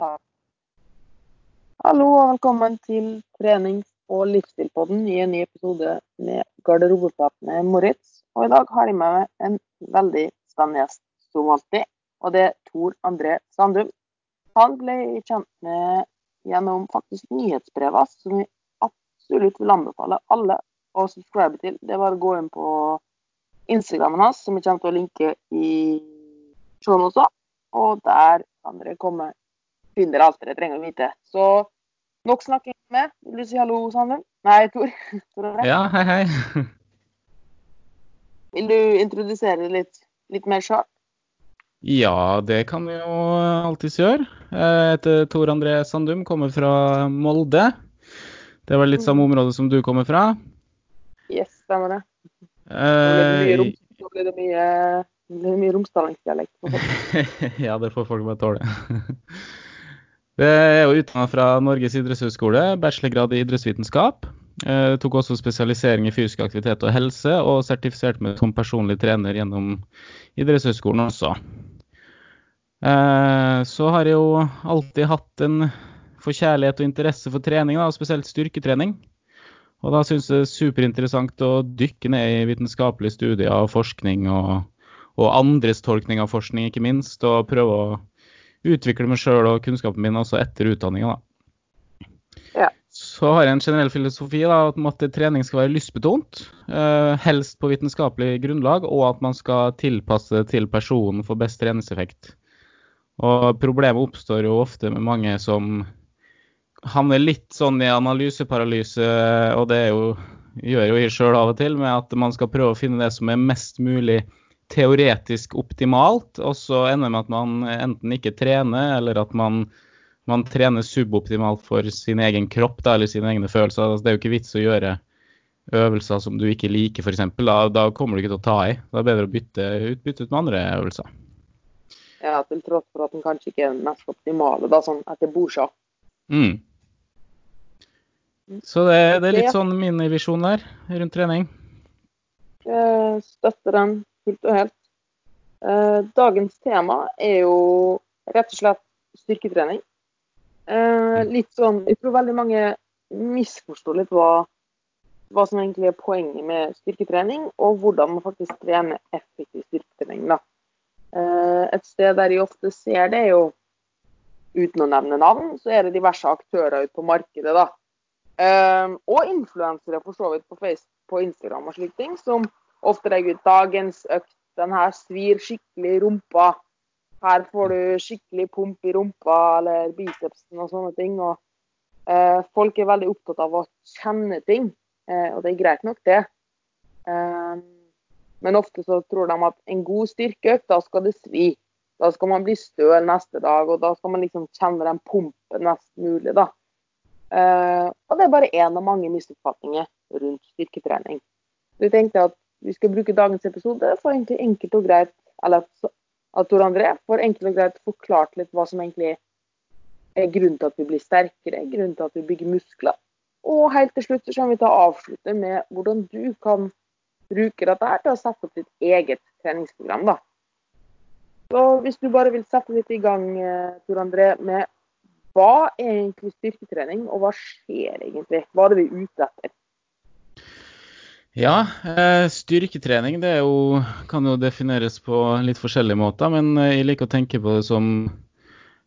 Hallo og velkommen til trenings- og livsstilpodden i en ny episode med Garderobeprat med Moritz. Og i dag har jeg med meg en veldig spennende gjest som alltid, og det er Tor André Sandum. Han ble kjent med gjennom faktisk nyhetsbrevet som vi absolutt vil anbefale alle å subscribe til. Det er bare å gå inn på Instagrammen hans, som jeg kommer til å linke i showet også. Og der kan dere komme finner alt dere trenger å vite. Så nok snakking med. Vil du si hallo, Sandum? Nei, Tor. Tor Ja, hei, hei. Vil du introdusere litt, litt mer sjøl? Ja, det kan vi jo alltids gjøre. Jeg heter Tor André Sandum, kommer fra Molde. Det vel litt samme område som du kommer fra. Yes, stemmer det. Eh, nå blir det mye, mye romsdalingsdialekt. ja, det får folk bare tåle. Det er jo utdanna fra Norges idrettshøgskole, bachelorgrad i idrettsvitenskap. Jeg tok også spesialisering i fysisk aktivitet og helse, og sertifiserte meg som personlig trener gjennom idrettshøgskolen også. Eh, så har jeg jo alltid hatt en forkjærlighet og interesse for trening, da, spesielt styrketrening. Og da syns jeg det er superinteressant å dykke ned i vitenskapelige studier og forskning, og, og andres tolkning av forskning, ikke minst, og prøve å utvikle meg sjøl og kunnskapen min også etter utdanninga. Ja. Så har jeg en generell filosofi da, om at trening skal være lystbetont, eh, helst på vitenskapelig grunnlag, og at man skal tilpasse det til personen for best treningseffekt. Og Problemet oppstår jo ofte med mange som havner litt sånn i analyseparalyse, og det jo, gjør jo jeg sjøl av og til, med at man skal prøve å finne det som er mest mulig teoretisk optimalt, og så ender det med at man enten ikke trener, eller at man, man trener suboptimalt for sin egen kropp da, eller sine egne følelser. Altså, det er jo ikke vits å gjøre øvelser som du ikke liker, f.eks. Da, da kommer du ikke til å ta i. Da er det bedre å bytte ut, bytte ut med andre øvelser. Ja, til tross for at den kanskje ikke er den mest optimale, da, sånn etter bordsjakk. Mm. Så det, det er litt sånn min visjon der rundt trening. Jeg Støtter den fullt og helt. Eh, Dagens tema er jo rett og slett styrketrening. Eh, Litt sånn Jeg tror veldig mange misforstår litt hva, hva som egentlig er poenget med styrketrening, og hvordan man faktisk trener effektiv styrketrening. da. Eh, Et sted der jeg ofte ser det, er jo uten å nevne navn, så er det diverse aktører ute på markedet. da. Eh, og influensere for så vidt på Facebook, på Instagram og slike ting, som ofte legger ut dagens økt. Den her svir skikkelig i rumpa. Her får du skikkelig pump i rumpa eller bicepsen og sånne ting. Og eh, folk er veldig opptatt av å kjenne ting, eh, og det er greit nok, det. Eh, men ofte så tror de at en god styrkeøkt, da skal det svi. Da skal man bli støl neste dag, og da skal man liksom kjenne den pumpen mest mulig, da. Eh, og det er bare én av mange misoppfatninger rundt styrketrening. Du tenkte at vi skal bruke dagens episode for egentlig enkelt og greit, eller at- Tor André får enkelt og greit forklart litt hva som egentlig er grunnen til at vi blir sterkere, grunnen til at vi bygger muskler. Og helt til slutt så kommer vi til å avslutte med hvordan du kan bruke dette til å sette opp ditt eget treningsprogram. da. Så hvis du bare vil sette litt i gang, eh, Tor André, med hva er egentlig styrketrening, og hva skjer egentlig? Hva er det vi er ute etter? Ja, eh, styrketrening det jo, kan jo defineres på litt forskjellige måter, men eh, jeg liker å tenke på det som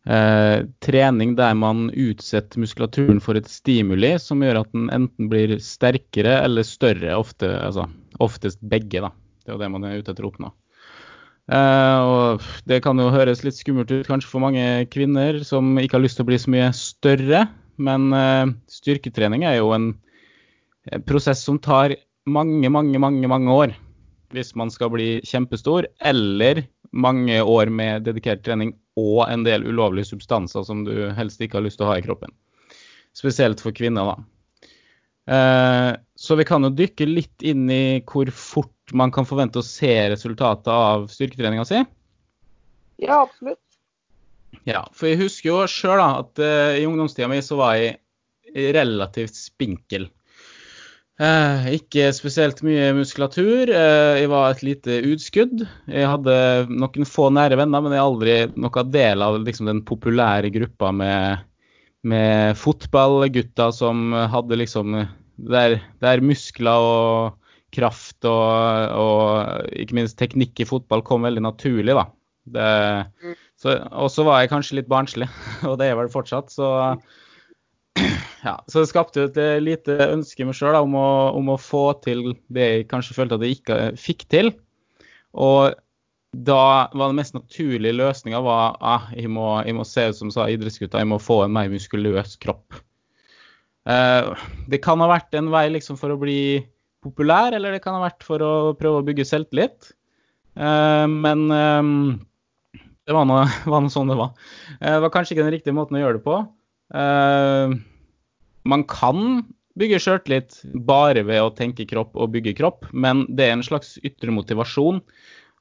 eh, trening der man utsetter muskulaturen for et stimuli som gjør at den enten blir sterkere eller større, ofte, altså, oftest begge. da. Det er jo det man er ute etter å oppnå. Eh, og Det kan jo høres litt skummelt ut kanskje for mange kvinner som ikke har lyst til å bli så mye større, men eh, styrketrening er jo en en prosess som tar mange, mange, mange, mange år hvis man skal bli kjempestor, eller mange år med dedikert trening og en del ulovlige substanser som du helst ikke har lyst til å ha i kroppen. Spesielt for kvinner, da. Eh, så vi kan jo dykke litt inn i hvor fort man kan forvente å se resultatet av styrketreninga si. Ja, absolutt. Ja, for jeg husker jo sjøl at eh, i ungdomstida mi så var jeg relativt spinkel. Eh, ikke spesielt mye muskulatur. Eh, jeg var et lite utskudd. Jeg hadde noen få nære venner, men jeg er aldri noen del av liksom, den populære gruppa med, med fotballgutter som hadde liksom der, der muskler og kraft og, og, ikke minst teknikk i fotball kom veldig naturlig, da. Mm. og så var jeg kanskje litt barnslig, og det er vel fortsatt, så ja, så det skapte jo et eh, lite ønske meg sjøl om, om, å få til det jeg kanskje følte at jeg ikke fikk til. Og da var den mest naturlige løsninga ah, jeg, jeg må se ut som sa idrettsgutta, jeg må få en mer muskuløs kropp. Eh, det kan ha vært en vei liksom for å bli populær, eller det kan ha vært for å prøve å bygge selvtillit. Eh, men eh, det var noe, sånn det var. Eh, det var kanskje ikke den riktige måten å gjøre det på. Uh, man kan bygge sjøltillit bare ved å tenke kropp og bygge kropp, men det er en slags ytre motivasjon.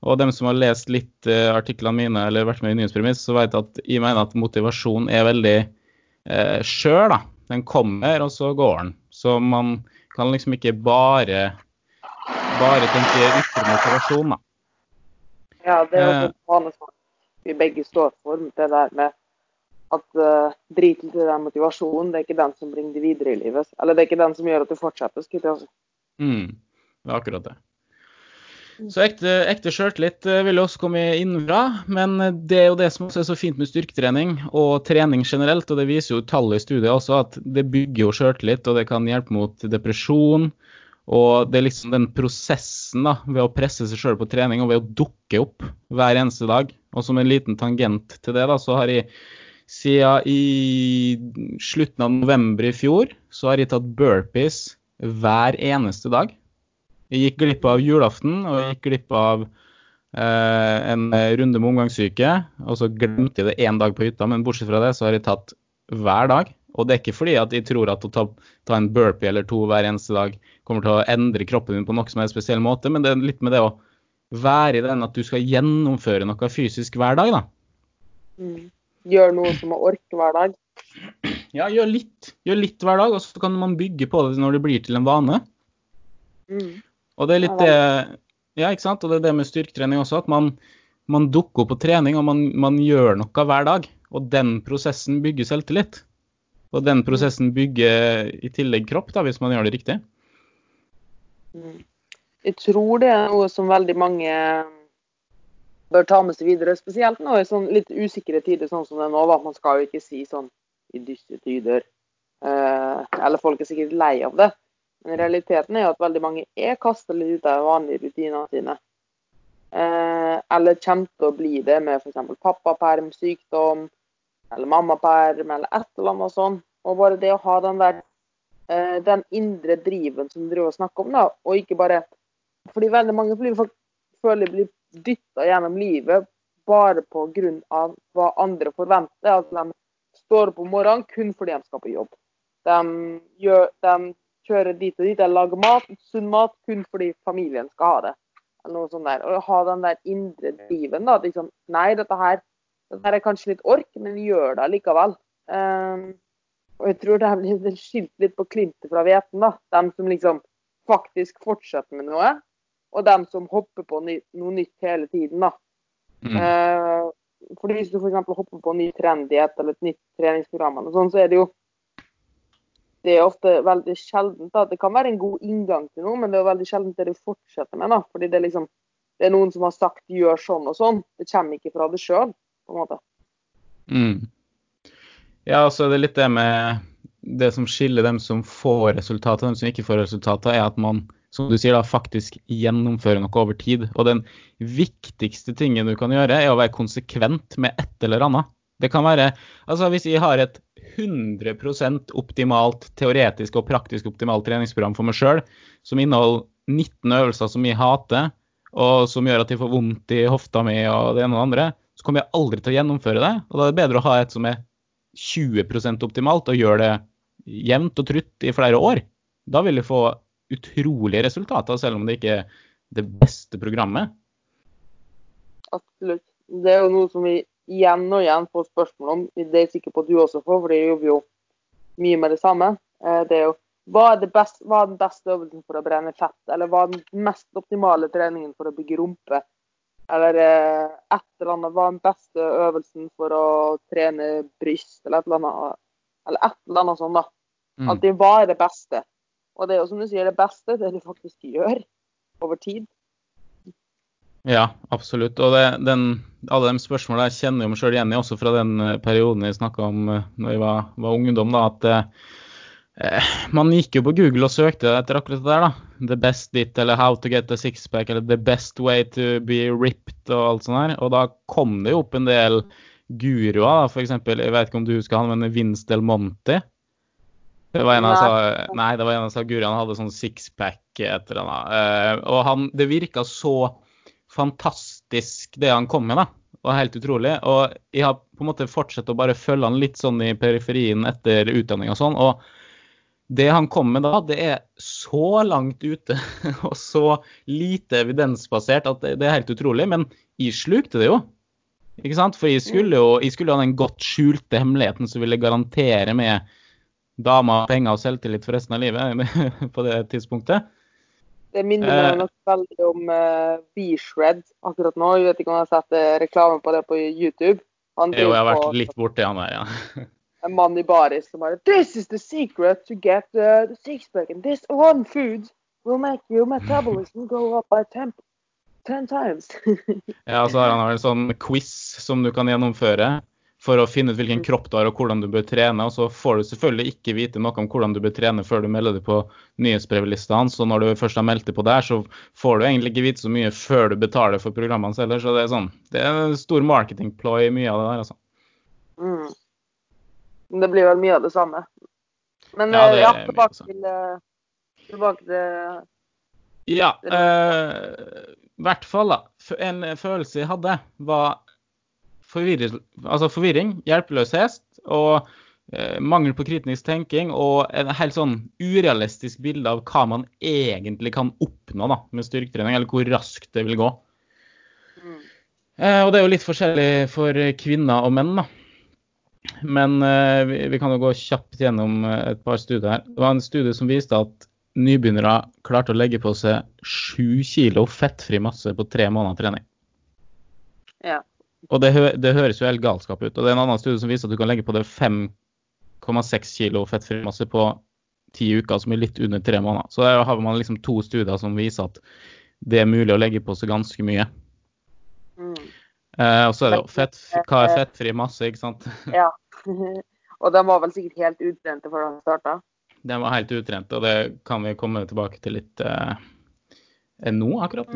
Og dem som har lest litt uh, artiklene mine eller vært med i Nyhetspremiss, så vet at jeg mener at motivasjon er veldig uh, skjør. da. Den kommer, og så går den. Så man kan liksom ikke bare, bare tenke ytre motivasjon, da. Ja, det er jo en vanesvar vi begge står for, det der med at uh, driten til den motivasjonen, det er ikke den som bringer deg videre i livet. Eller det er ikke den som gjør at du fortsetter. skulle jeg si. Mm, det er akkurat det. Så ekte, ekte sjøltillit eh, vil også komme innenfra, men det er jo det som også er så fint med styrketrening og trening generelt, og det viser jo tallet i studiet også, at det bygger jo sjøltillit, og det kan hjelpe mot depresjon. Og det er liksom den prosessen da, ved å presse seg sjøl på trening og ved å dukke opp hver eneste dag. Og som en liten tangent til det, da, så har jeg siden i slutten av november i fjor så har jeg tatt burpees hver eneste dag. Jeg gikk glipp av julaften og jeg gikk glipp av eh, en runde med omgangssyke. Og så glemte jeg det én dag på hytta, men bortsett fra det så har jeg tatt hver dag. Og det er ikke fordi at jeg tror at å ta, ta en burpee eller to hver eneste dag kommer til å endre kroppen min på noe som er en spesiell måte, men det er litt med det å være i den at du skal gjennomføre noe fysisk hver dag, da. Mm gjør noe som å orke hver dag. Ja, gjør litt. Gjør litt hver dag, og så kan man bygge på det når det blir til en vane. Mm. Og det er litt det Ja, ikke sant. Og det er det med styrketrening også, at man, man dukker opp på trening, og man, man, gjør noe hver dag. Og den prosessen bygger selvtillit. Og den prosessen bygger i tillegg kropp, da, hvis man gjør det riktig. Mm. Jeg tror det er noe som veldig mange bør ta med seg videre. Spesielt nå i sånn litt usikre tider sånn som det er nå. Man skal jo ikke si sånn i dystre tider. Eh, eller folk er sikkert lei av det. Men realiteten er jo at veldig mange er kasta litt ut av vanlige rutinene sine. Eh, eller kommer til å bli det med f.eks. pappaperm, sykdom, eller mammaperm, eller et eller annet sånn. Og bare det å ha den der eh, den indre driven som du driver og snakker om, da, og ikke bare Fordi veldig mange føler blir dytta gjennom livet bare pga. hva andre forventer. Altså, de står opp om morgenen kun fordi de skal på jobb. De, gjør, de kjører dit og dit, de lager mat, sunn mat, kun fordi familien skal ha det. Eller noe sånt der. Og ha den der indre driven. da, liksom, Nei, dette her, dette her er kanskje litt ork, men vi gjør det likevel. Um, og jeg tror det blir skilt litt på klintet fra hveten. da, De som liksom faktisk fortsetter med noe, og dem som hopper på noe nytt hele tiden. da. Mm. Eh, Hvis du f.eks. hopper på en ny trendighet eller et nytt treningsprogram, og sånn, så er det jo det er ofte veldig sjeldent. da. Det kan være en god inngang til noe, men det er veldig sjeldent det du fortsetter med. da. Fordi det er liksom, det er noen som har sagt 'gjør sånn og sånn'. Det kommer ikke fra deg sjøl, på en måte. Mm. Ja, så det er litt det med det som skiller dem som får resultater, og dem som ikke får resultater, er at man som du sier, da, faktisk gjennomføre noe over tid. Og den viktigste tingen du kan gjøre, er å være konsekvent med et eller annet. Det kan være Altså, hvis jeg har et 100% optimalt teoretisk og praktisk optimalt treningsprogram for meg sjøl, som inneholder 19 øvelser som jeg hater, og som gjør at jeg får vondt i hofta mi og det ene og det andre, så kommer jeg aldri til å gjennomføre det. Og da er det bedre å ha et som er 20% optimalt, og gjøre det jevnt og trutt i flere år. Da vil jeg få utrolige resultater, selv om det ikke er det beste programmet. Absolutt. Det er jo noe som vi igjen og igjen får spørsmål om. Det er jeg sikker på at du også får, for jeg jobber jo mye med det samme. Eh, det er jo hva er, best, hva er, den beste øvelsen for å brenne fett? Eller hva er den mest optimale treningen for å bygge rumpe? Eller eh, et eller annet. Hva er den beste øvelsen for å trene bryst? Eller et eller annet, eller et eller annet sånt, da. Mm. Alltid hva er det beste? Og det er jo som du sier, det beste det du faktisk gjør over tid. Ja, absolutt. Og det, den, alle de spørsmålene jeg kjenner meg sjøl igjen i, også fra den eh, perioden jeg snakka om uh, når jeg var, var ungdom. da, at uh, Eh, man gikk jo på Google og søkte etter akkurat det der, da. The best dit, eller how to get a sixpack, eller the best way to be ripped, og alt sånt her. Og da kom det jo opp en del guruer, eksempel, jeg vet ikke om du husker han, men Vince Del Monte. Det var en av sa, nei, det var en av Guri han hadde sånn sixpack et eller annet. Eh, og han, det virka så fantastisk det han kom med, da. Og helt utrolig. Og jeg har på en måte fortsatt å bare følge han litt sånn i periferien etter utdanning og sånn. og det han kom med da, det er så langt ute og så lite evidensbasert at det, er helt utrolig. Men jeg slukte det jo. Ikke sant? For jeg skulle jo jeg skulle ha den godt skjulte hemmeligheten som ville garantere med dama, penger og selvtillit for resten av livet på det tidspunktet. Det minner meg eh. nok veldig om uh, B-Shred akkurat nå. Jeg vet ikke om jeg har sett uh, reklame på det på YouTube. Han jo, jeg har vært litt borti han der, ja. en mann i baris som bare This is the secret to get uh, the six-pack. And this one food will make your metabolism go up by ten, ten times. ja, så har han en sånn quiz som du kan gjennomføre for å finne ut hvilken mm. kropp du har og hvordan du bør trene. Og så får du selvfølgelig ikke vite noe om hvordan du bør trene før du melder deg på nyhetsbrevlistene. Så når du først har meldt deg på der, så får du egentlig ikke vite så mye før du betaler for programmene selv. Så det er sånn, det er en stor marketingploy mye av det der, altså. Mm. Det blir vel mye av det samme. Men ja, det ja tilbake til eh, Tilbake til Ja. I eh, hvert fall, da. En følelse jeg hadde, var forvirring, altså forvirring hjelpeløshet og eh, mangel på kritisk tenking og en helt sånn urealistisk bilde av hva man egentlig kan oppnå da, med styrketrening, eller hvor raskt det vil gå. Mm. Eh, og det er jo litt forskjellig for kvinner og menn. da. Men eh, vi, vi, kan jo gå kjapt gjennom et par studier her. Det var en studie som viste at nybegynnere klarte å legge på seg 7 kilo fettfri masse på tre måneder trening. Ja. Og det, det, høres jo helt galskap ut. Og det er en annen studie som viser at du kan legge på deg 5,6 kilo fettfri masse på ti uker, som er litt under tre måneder. Så der har man liksom to studier som viser at det er mulig å legge på seg ganske mye. Mm. Eh, og så er det fett, hva er fettfri masse, ikke sant? ja. Og de var vel sikkert helt utrente før de starta? De var helt utrente, og det kan vi komme tilbake til litt eh, nå, akkurat.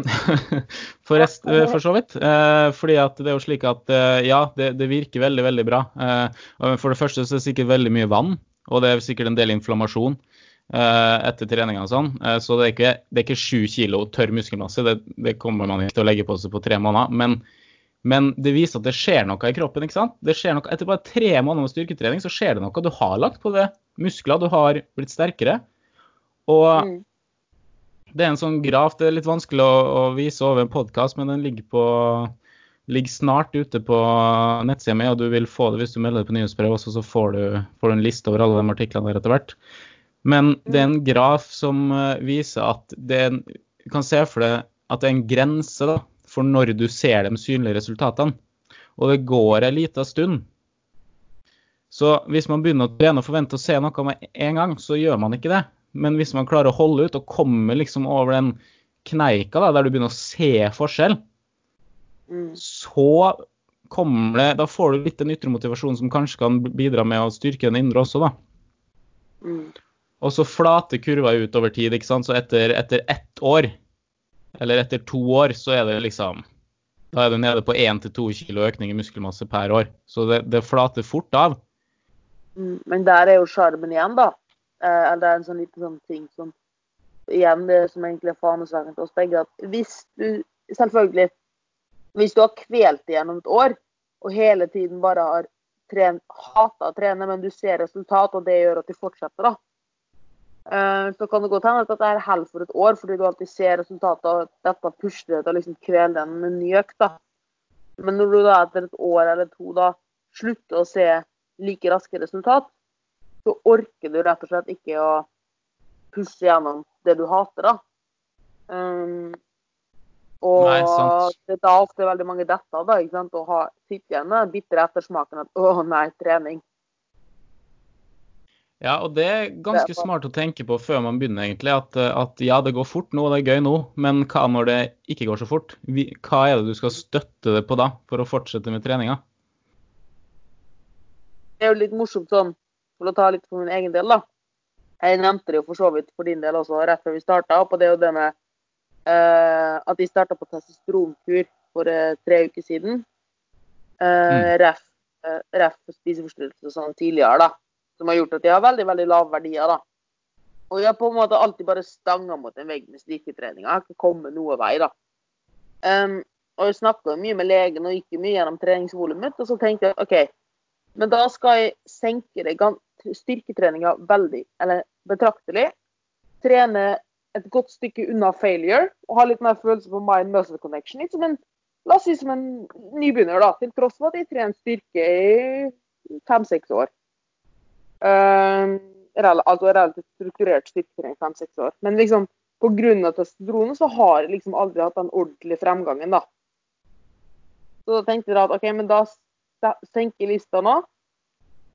for, rest, eh, for, så vidt. Eh, fordi at det er jo slik at eh, ja, det, det, virker veldig, veldig bra. Eh, for det første så er det sikkert veldig mye vann, og det er sikkert en del inflammasjon etter treninga og sånn. så det er ikke, det er ikke sju kilo tørr muskelmasse, det, det kommer man ikke til å legge på seg på tre måneder. men men det viser at det skjer noe i kroppen. ikke sant? Det skjer noe, Etter bare tre måneder med styrketrening så skjer det noe. Du har lagt på det muskler, du har blitt sterkere. Og mm. Det er en sånn graf, det er litt vanskelig å, å vise over en podkast, men den ligger, på, ligger snart ute på nettsida mi, og du vil få det hvis du melder deg på nyhetsbrev også, så får du, får du en liste over alle de artiklene der etter hvert. Men det er en graf som eh, viser at det er en, du kan se for deg at det er en grense da, for når du ser de synlige resultatene. Og det går en liten stund. Så hvis man begynner å trene og forvente å se noe med en gang, så gjør man ikke det. Men hvis man klarer å holde ut og komme liksom over den kneika da, der du begynner å se forskjell, mm. så kommer det Da får du litt den ytre motivasjonen som kanskje kan bidra med å styrke den indre også, da. Mm. Og så flater kurva ut over tid. ikke sant? Så etter, etter ett år eller etter to år, så er det liksom Da er du nede på 1-2 kilo økning i muskelmasse per år. Så det, det flater fort av. Mm, men der er jo sjarmen igjen, da. Eh, eller det er en sånn liten sånn ting som Igjen det som egentlig er fanesverken til oss begge, at hvis du Selvfølgelig. Hvis du har kvelt det gjennom et år, og hele tiden bare har trent, hata å trene, men du ser resultat, og det gjør at du fortsetter, da Eh, så kan det godt hende at dette er hell for et år, fordi du alltid ser resultatet og dette pusher deg til å liksom kvele den med ny økt. da. Men når du da etter et år eller to da slutter å se like raske resultat, så orker du rett og slett ikke å pushe gjennom det du hater, da. Um, og Nei, det er da ofte veldig mange detter, da, ikke sant, og har sitter igjen med den bitre ettersmaken at å nei, trening. Ja, og det er ganske Det er smart å tenke på før man begynner, egentlig. At, at ja, det går fort nå, det er gøy nå, men hva når det ikke går så fort? Hva er det du skal støtte det på da, for å fortsette med treninga? Det er jo litt morsomt sånn, for å ta litt for min egen del, da. Jeg nevnte det jo for så vidt for din del også, rett før vi starta. Og det er jo det med uh, at de starta på testosteronkur for uh, tre uker siden. Eh, ref, uh, ref spiseforstyrrelser sånn tidligere, da. Som har gjort at de har veldig, veldig lave verdier, da. Og jeg har på en måte alltid bare stanga mot en vegg med styrketreninga. Har ikke kommet noe vei, da. Um, og jeg snakka mye med legen og gikk mye gjennom treningsvolumet og så tenkte jeg OK, men da skal jeg senke det styrketreninga veldig, eller betraktelig. Trene et godt stykke unna failure og ha litt mer følelse på mind muscle connection. Litt som en, la oss si som en nybegynner, da, til tross for at jeg trener styrke i fem-seks år. Uh, altså relativt strukturert styrketrening fem-seks år. Men liksom pga. testosteronet så har jeg liksom aldri hatt den ordentlige fremgangen, da. Så da tenkte jeg at OK, men da senker jeg lista nå.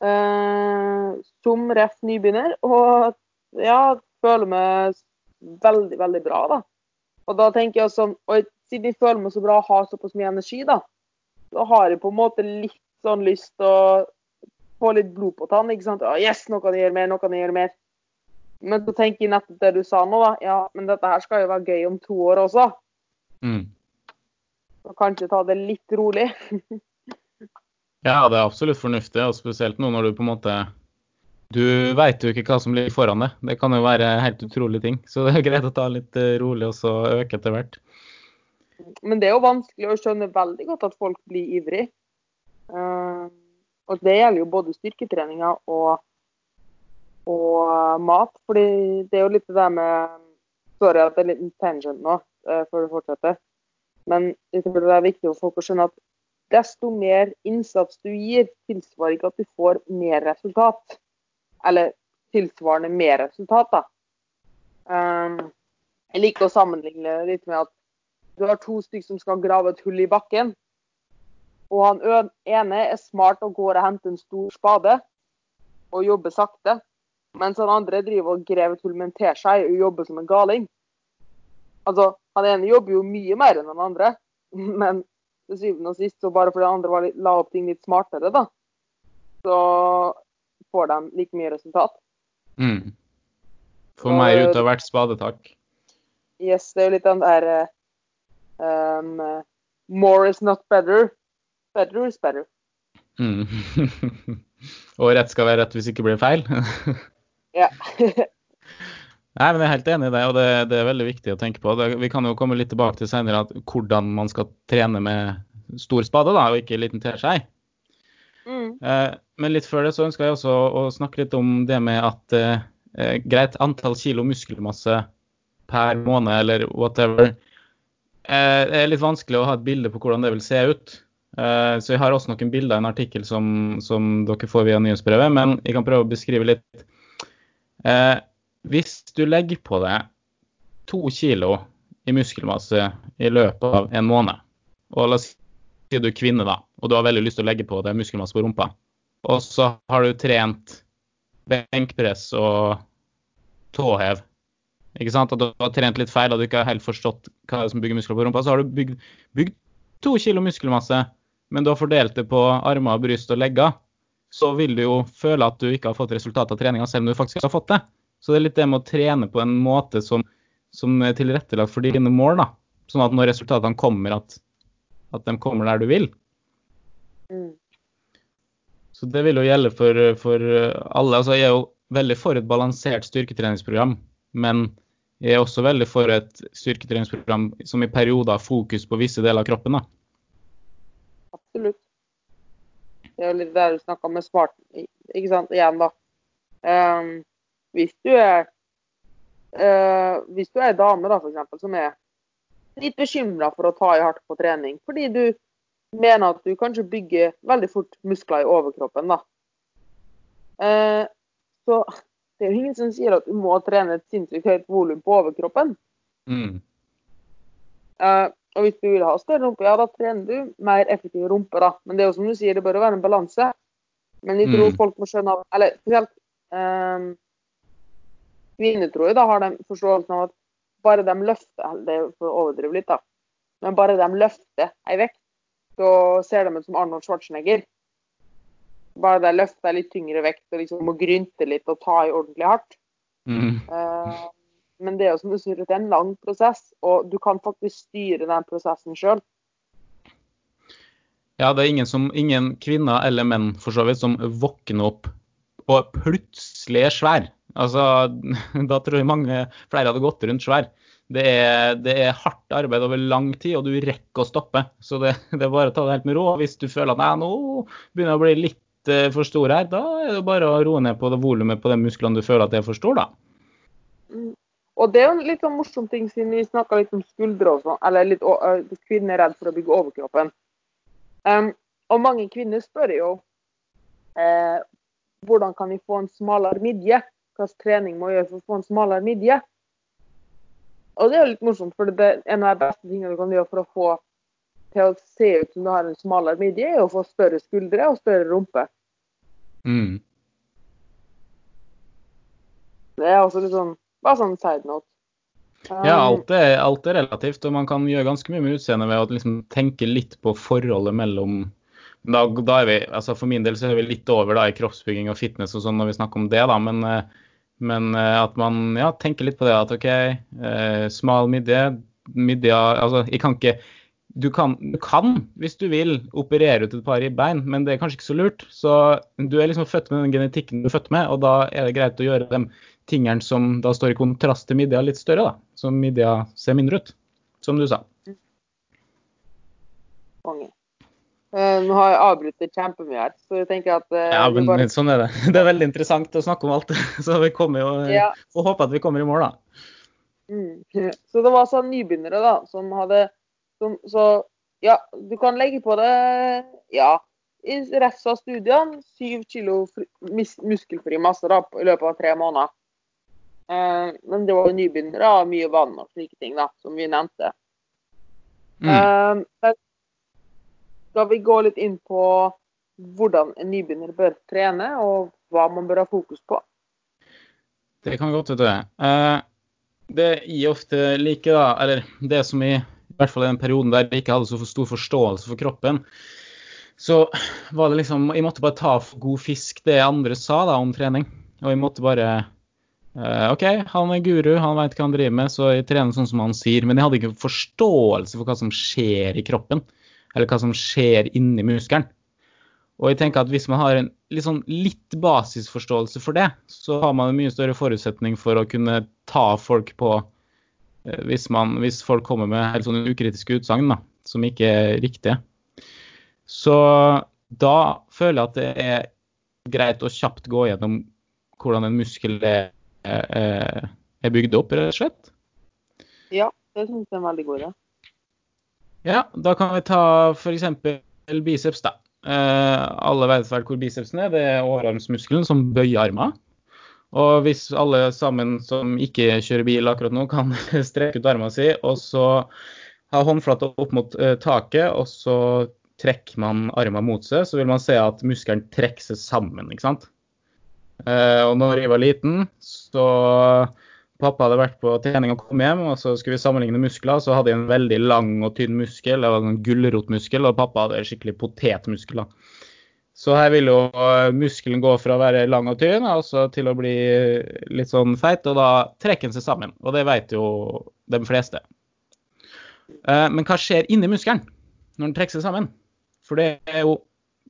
Eh, som ref nybegynner. Og ja, føler meg veldig, veldig bra, da. Og da tenker jeg sånn Og siden jeg føler meg så bra og har såpass mye energi, da, så har jeg på en måte litt sånn lyst til å få litt blod på tann. ikke sant? Ja, yes, nå kan jeg gjøre mer, nå kan jeg gjøre mer. Men så tenker jeg nettopp det du sa nå, da. Ja, men dette her skal jo være gøy om to år også. Mm. Så kanskje ta det litt rolig. Ja, det er absolutt fornuftig, og spesielt nå når du på en måte Du veit jo ikke hva som ligger foran deg. Det kan jo være helt utrolige ting. Så det er greit å ta litt eh, rolig og så øke etter hvert. Men det er jo vanskelig å skjønne veldig godt at folk blir ivrig. Eh, og det gjelder jo både styrketreninga og, og mat. fordi det er jo litt det der med Sorry at det er liten tangent nå, eh, før du fortsetter. Men det er viktig for folk å skjønne at desto mer innsats du gir, tilsvarer ikke at du får mer resultat. Eller tilsvarende mer resultat, da. Eh, jeg liker å sammenligne litt med at du har to stykker som skal grave et hull i bakken. Og han ene er smart og går og henter en stor spade og jobber sakte. Mens han andre driver og graver et hull med en teskje og jobber som en galing. Altså, han ene jobber jo mye mer enn den andre. Men til syvende og sist, så bare fordi andre var la opp ting litt smartere, da, så får de like mye resultat. Mm. Få mer ut av hvert spadetak. Yes, det er jo litt den der eh, um, More is not better. Better is better. Mm. og rett skal være rett hvis ikke blir feil. Ja. Nei, men Jeg er helt enig i det, og det, det er veldig viktig å tenke på. Det, vi kan jo komme litt tilbake til senere at hvordan man skal trene med stor spade, da, og ikke liten teskje. mm. Eh, men litt før det så ønsker jeg også å snakke litt om det med at eh, eh, greit antall kilo muskelmasse per måned eller whatever. Eh, det er litt vanskelig å ha et bilde på hvordan det vil se ut. Eh, så jeg har også noen bilder i en artikkel som, som dere får via nyhetsbrevet, men jeg kan prøve å beskrive litt. Eh, hvis du legger på deg to kilo i muskelmasse i løpet av en måned, og la oss si du er kvinne, da, og du har veldig lyst til å legge på deg muskelmasse på rumpa, og så har du trent benkpress og tåhev, ikke sant, At du har trent litt feil og du ikke har helt forstått hva det er som bygger muskler på rumpa, så har du bygd, bygd to kilo muskelmasse, men du har fordelt det på armer, bryst og legger, så vil du jo føle at du ikke har fått resultat av treninga, selv om du faktisk har fått det. Så det er litt det med å trene på en måte som, som er tilrettelagt for dine mål, da. Sånn at når resultatene kommer, at, at de kommer der du vil. Mm. Så det vil jo gjelde for, for alle. Altså, jeg er jo veldig for et balansert styrketreningsprogram, men jeg er også veldig for et styrketreningsprogram som i perioder har fokus på visse deler av kroppen. da. Absolutt. Det er jo litt det du snakka med smart Ikke sant, igjen, da. Ehm, hvis du er Uh, Hvis du er ei dame, da, for eksempel, som er litt bekymra for å ta i hardt på trening, fordi du mener at du kanskje bygger veldig fort muskler i overkroppen, da. Uh, så det er jo ingen som sier at du må trene et sinnssykt høyt volum på overkroppen. Mm. Uh, og hvis du vil ha større rumpe, ja, da trener du mer effektiv rumpe, da. Men det er jo som du sier, det bør være en balanse. Men jeg tror Mm. folk må skjønne Eller spesielt jeg, da har de forståelsen av at bare de løfter Det er for å overdrive litt, da. Men bare de løfter ei vekt, så ser de ut som Arnold Schwarzenegger. Bare de løfter ei litt tyngre vekt og liksom må grynte litt og ta i ordentlig hardt. Mm. Eh, men det er jo som du sier, det er en lang prosess, og du kan faktisk styre den prosessen sjøl. Ja, det er ingen, som, ingen kvinner eller menn for så vidt som våkner opp og plutselig er svær. Altså, da tror jeg mange flere hadde gått rundt svær. Det er, det er hardt arbeid over lang tid, og du rekker å stoppe. Så det, det er bare å ta det helt med ro. Hvis du føler at nå begynner jeg å bli litt eh, for stor her, da er det bare å roe ned på det volumet på de musklene du føler at det er for stor, da. Mm. Og det er jo en litt sånn morsom ting, siden vi snakka litt om skuldre og sånn, eller litt, øh, kvinner er redd for å bygge overkroppen. Um, og mange kvinner spør jo eh, hvordan kan vi få en smalere midje? Hvilken trening må gjøre for å få en smalere midje? Og det er jo litt morsomt, for det er en av de beste tingene du kan gjøre for å få til å se ut som du har en smalere midje, er å få større skuldre og større rumpe. Mm. Det er også litt sånn, bare sånn side note. Um, Ja, alt er, alt er relativt, og man kan gjøre ganske mye med utseendet ved å liksom tenke litt på forholdet mellom da, da er vi, altså For min del så er vi litt over da i kroppsbygging og fitness og sånn når vi snakker om det, da, men, eh, men eh, at man ja, tenker litt på det at OK, eh, smal midje, midje Altså, jeg kan ikke du kan, du kan, hvis du vil, operere ut et par ribbein, men det er kanskje ikke så lurt. Så du er liksom født med den genetikken du er født med, og da er det greit å gjøre de tingene som da står i kontrast til midja, litt større, da. Så midja ser mindre ut, som du sa. Konge. Eh, nå har jeg avbrutt kjempemye her, så jeg tenker at eh, Ja, men bare, sånn er det. Det er veldig interessant å snakke om alt. Så vi kommer jo ja, Får håpe at vi kommer i mål, da. mm. Så det var sånn nybegynnere da, som hadde som, Så ja, du kan legge på det ja, i resten av studiene syv kilo fri, mis, muskelfri masse da, i løpet av tre måneder. Eh, men det var jo nybegynnere og mye vann og slike ting, da, som vi nevnte. Mm. Eh, men skal vi gå litt inn på hvordan en nybegynner bør trene, og hva man bør ha fokus på? Det kan vi godt, du. Eh, det jeg ofte liker, da, eller det som i, i hvert fall i den perioden der jeg ikke hadde så stor forståelse for kroppen, så var det liksom Jeg måtte bare ta god fisk det andre sa da om trening. Og jeg måtte bare eh, OK, han er guru, han vet hva han driver med, så jeg trener sånn som han sier. Men jeg hadde ikke forståelse for hva som skjer i kroppen, eller hva som skjer inni muskelen. Og jeg tenker at hvis man har en litt, sånn litt basisforståelse for det, så har man en mye større forutsetning for å kunne ta folk på eh, hvis, man, hvis folk kommer med helt sånne ukritiske utsagn som ikke er riktige. Så da føler jeg at det er greit å kjapt gå gjennom hvordan en muskel er, er, er bygd opp, rett og slett. Ja, det syns jeg er en veldig god idé. Ja, da kan vi ta f.eks. biceps, da. Eh, alle vet vel hvor bicepsen er. Det er overarmsmuskelen som bøyer armer. Og hvis alle sammen som ikke kjører bil akkurat nå, kan strekke ut armene si, og så ha håndflata opp mot eh, taket, og så trekker man armene mot seg, så vil man se at muskelen trekker seg sammen. ikke sant? Eh, og når jeg var liten, så Pappa hadde vært på trening og kom hjem, og så skulle vi sammenligne muskler. Så hadde jeg en veldig lang og tynn muskel, det var en gulrotmuskel, og pappa hadde skikkelig potetmuskler. Så her vil jo eh, muskelen gå fra å være lang og tynn altså til å bli litt sånn feit, og da trekker den seg sammen. Og det vet jo de fleste. Eh, Men hva skjer inni muskelen når den trekker seg sammen? For det er jo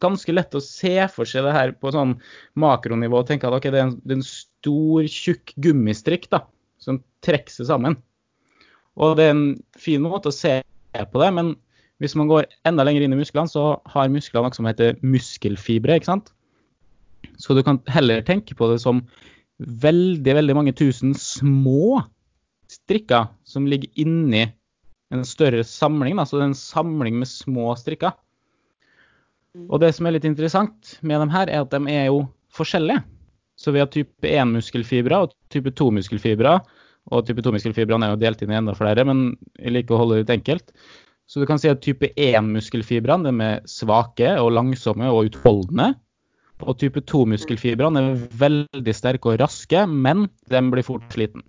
ganske lett å se for seg det her på sånn makronivå og tenke at okay, det er en, det er en stor, tjukk gummistrikk da, som trekker seg sammen. Og det er en fin måte å se på det, men hvis man går enda lenger inn i musklene, så har musklene noe som heter muskelfibre, ikke sant? Så du kan heller tenke på det som veldig, veldig mange tusen små strikker som ligger inni en større samling. Da. Så det er en samling med små strikker. Og det som er litt interessant med dem her, er at de er jo forskjellige. Så vi har type 1-muskelfibre og type 2-muskelfibre. Og type 2-muskelfibrene er jo delt inn i enda flere, men jeg liker å holde det litt enkelt. Så du kan si at type 1-muskelfibrene er svake og langsomme og utholdende. Og type 2-muskelfibrene er veldig sterke og raske, men de blir fort sliten.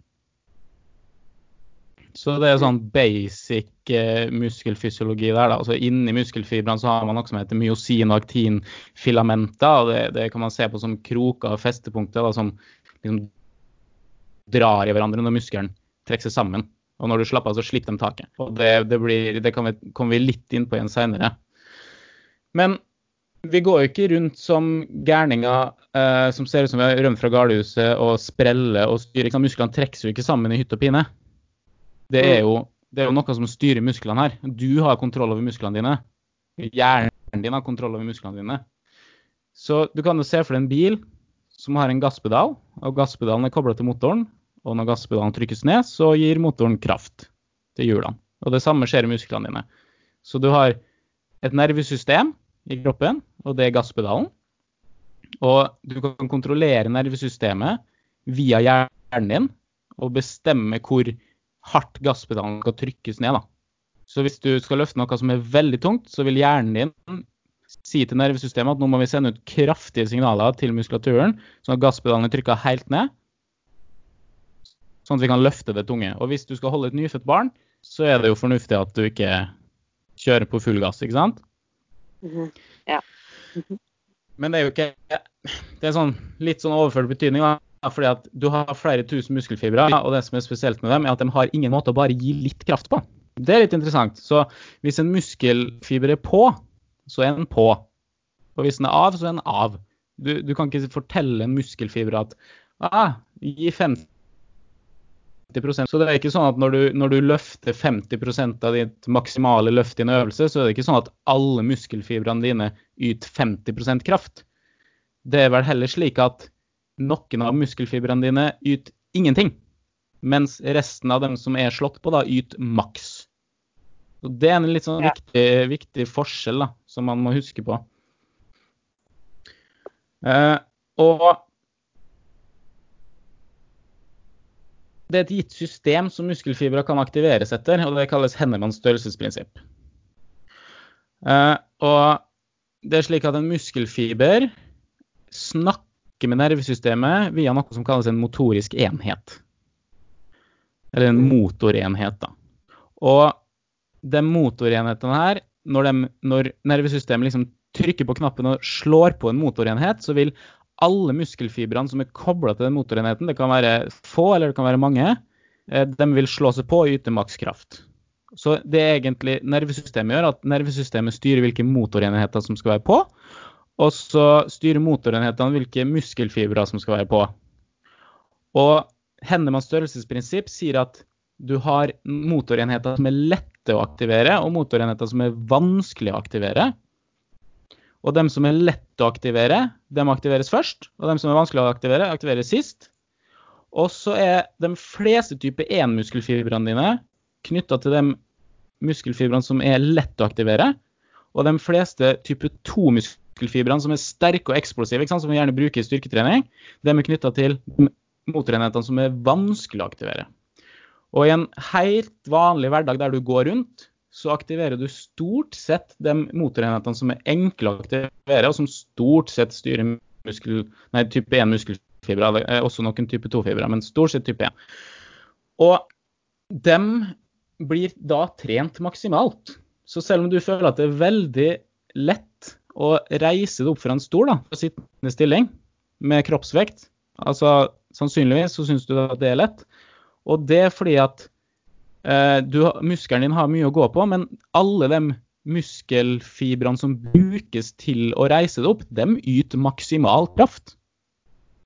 Så det er sånn basic eh, muskelfysiologi der. da. Altså Inni muskelfibrene så har man noe som heter myosin- og aktinfilamenter. og det, det, kan man se på som kroker og festepunkter da, som liksom drar i hverandre når muskelen trekker seg sammen. Og når du slapper av, så slipper de taket. Og det, det, blir, det vi, kommer vi litt inn på igjen seinere. Men vi går jo ikke rundt som gærninger eh, som ser ut som vi har rømt fra galehuset og spreller og styrer. Musklene trekkes jo ikke sammen i hytt og pine. Det er, jo, det er jo noe som styrer musklene her. Du har kontroll over musklene dine. Hjernen din har kontroll over musklene dine. Så du kan jo se for deg en bil som har en gasspedal, og gasspedalen er kobla til motoren. Og når gasspedalen trykkes ned, så gir motoren kraft til hjulene. Og det samme skjer i musklene dine. Så du har et nervesystem i kroppen, og det er gasspedalen. Og du kan kontrollere nervesystemet via hjernen din og bestemme hvor hardt gasspedalen skal trykkes ned. Da. Så hvis du skal løfte noe som er veldig tungt, så vil hjernen din si til nervesystemet at nå må vi sende ut kraftige signaler til muskulaturen, sånn at gasspedalen er trykka helt ned. Sånn at vi kan løfte det tunge. Og hvis du skal holde et nyfødt barn, så er det jo fornuftig at du ikke kjører på full gass, ikke sant? Mm -hmm. Ja. Mm -hmm. Men det er jo ikke Det er sånn litt sånn overført betydning. Da fordi at du har flere tusen muskelfibre, og det som er spesielt med dem, er at de har ingen måte å bare gi litt kraft på. Det er litt interessant. Så hvis en muskelfiber er på, så er den på. Og hvis den er av, så er den av. Du, du kan ikke fortelle en muskelfiber at ah, gi 50% så det er ikke sånn at når du, når du løfter 50% av ditt maksimale løft i en øvelse, så er det ikke sånn at alle muskelfibrene dine yter 50% kraft. Det er vel heller slik at noen av muskelfibrene dine yter ingenting. Mens resten av dem som er slått på, da yter maks. Og Det er en litt sånn ja. viktig, viktig, forskjell da, som man må huske på. Eh, og det er et gitt system som muskelfibra kan aktiveres etter, og det kalles Hennemanns størrelsesprinsipp. Eh, og det er slik at en muskelfiber snakker med nervesystemet via noe som kalles en motorisk enhet. Eller en motorenhet, da. Og den motorenheten her, når, når nervesystemet liksom trykker på knappen og slår på en motorenhet, så vil alle muskelfibrene som er kobla til den motorenheten, det kan være få eller det kan være mange, eh, de vil slå seg på og yte makskraft. Så det er egentlig nervesystemet gjør, at nervesystemet styrer hvilke motorenheter som skal være på, og så styrer motorenhetene hvilke muskelfibre som skal være på. Og Hennemanns størrelsesprinsipp sier at du har motorenheter som er lette å aktivere, og motorenheter som er vanskelig å aktivere. Og dem som er lette å aktivere, dem aktiveres først. Og dem som er vanskelig å aktivere, aktiveres sist. Og så er de fleste type 1-muskelfibrene dine knytta til de muskelfibrene som er lette å aktivere. Og de fleste type 2-muskelfibrene muskelfibrene som er sterke og eksplosive, som vi gjerne bruker i styrketrening, de er knytta til motorenhetene som er vanskelig å aktivere. Og i en helt vanlig hverdag der du går rundt, så aktiverer du stort sett de motorenhetene som er enkle å aktivere, og som stort sett styrer muskel, nei, type 1-muskelfibre. Også noen type 2-fibre, men stort sett type 1. Og de blir da trent maksimalt. Så selv om du føler at det er veldig lett å reise deg opp fra en stol da, på sittende stilling med kroppsvekt. Altså, Sannsynligvis så syns du at det er lett. Og det er fordi at eh, du, muskelen din har mye å gå på, men alle de muskelfibrene som brukes til å reise deg opp, de yter maksimal kraft.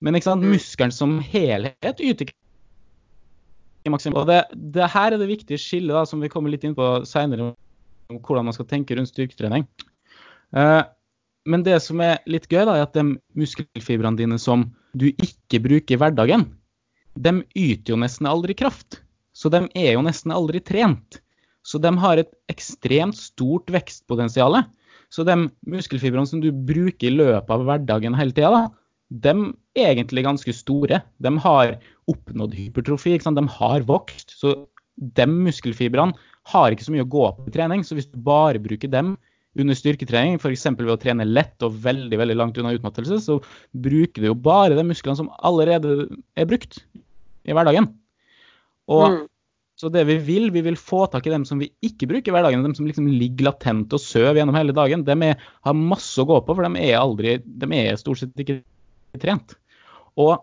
Men ikke sant, mm. muskelen som helhet yter ikke maksimal. Og det, det her er det viktige skillet da, som vi kommer litt inn på seinere, om hvordan man skal tenke rundt styrketrening. Eh, men det som er litt gøy, da, er at de muskelfibrene dine som du ikke bruker i hverdagen, de yter jo nesten aldri kraft. Så de er jo nesten aldri trent. Så de har et ekstremt stort vekstpotensial. Så de muskelfibrene som du bruker i løpet av hverdagen hele tida, de er egentlig ganske store. De har oppnådd hypertrofi, de har vokst. Så de muskelfibrene har ikke så mye å gå på i trening. Så hvis du bare bruker dem under styrketrening, f.eks. ved å trene lett og veldig veldig langt unna utmattelse, så bruker du jo bare de musklene som allerede er brukt i hverdagen. Og mm. Så det vi vil, vi vil få tak i dem som vi ikke bruker i hverdagen, dem som liksom ligger latent og søv gjennom hele dagen. De er, har masse å gå på, for de er, aldri, de er stort sett ikke trent. Og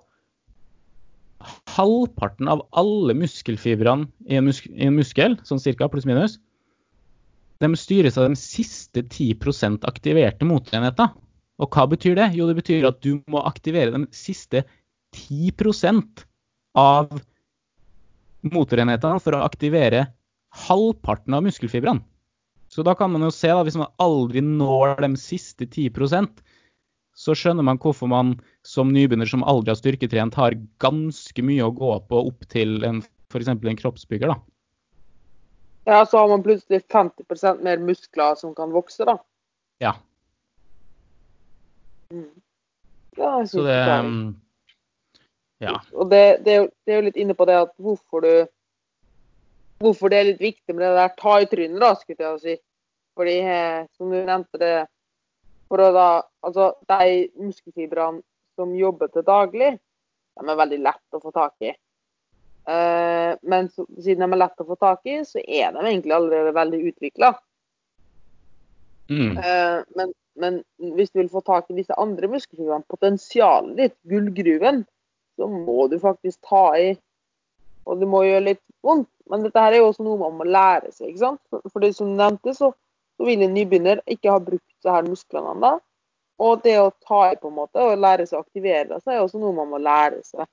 halvparten av alle muskelfibrene i en, musk i en muskel, sånn cirka pluss-minus, de styres av de siste 10% aktiverte motorenheter. Og hva betyr det? Jo, det betyr at du må aktivere de siste 10 av motorenhetene for å aktivere halvparten av muskelfibrene. Så da kan man jo se, da, hvis man aldri når de siste 10% så skjønner man hvorfor man som nybegynner som aldri har styrketrent, har ganske mye å gå på opp til f.eks. en kroppsbygger. da. Ja, så har man plutselig 50% mer muskler som kan vokse, da. Ja. Mm. ja så det, det ja. Og det, det, det, er jo litt inne på det at hvorfor du Hvorfor det er litt viktig med det der ta i trynet, da, skulle jeg si. Fordi, eh, som du nevnte det For å da Altså, de muskelfibrene som jobber til daglig, de er veldig lett å få tak i. Eh, men så, siden de er lett å få tak i, så er de egentlig allerede veldig utvikla. Mm. Eh, men, men, hvis du vil få tak i disse andre muskelfibrene, potensialet ditt, gullgruven, så må du faktisk ta i. Og det må gjøre litt vondt. Men dette her er jo også noe man må lære seg. ikke sant? For, for det som du nevnte, så, så, vil en nybegynner ikke ha brukt så her musklene ennå. Og det å ta i på en måte, og lære seg å aktivere så er også noe man må lære seg.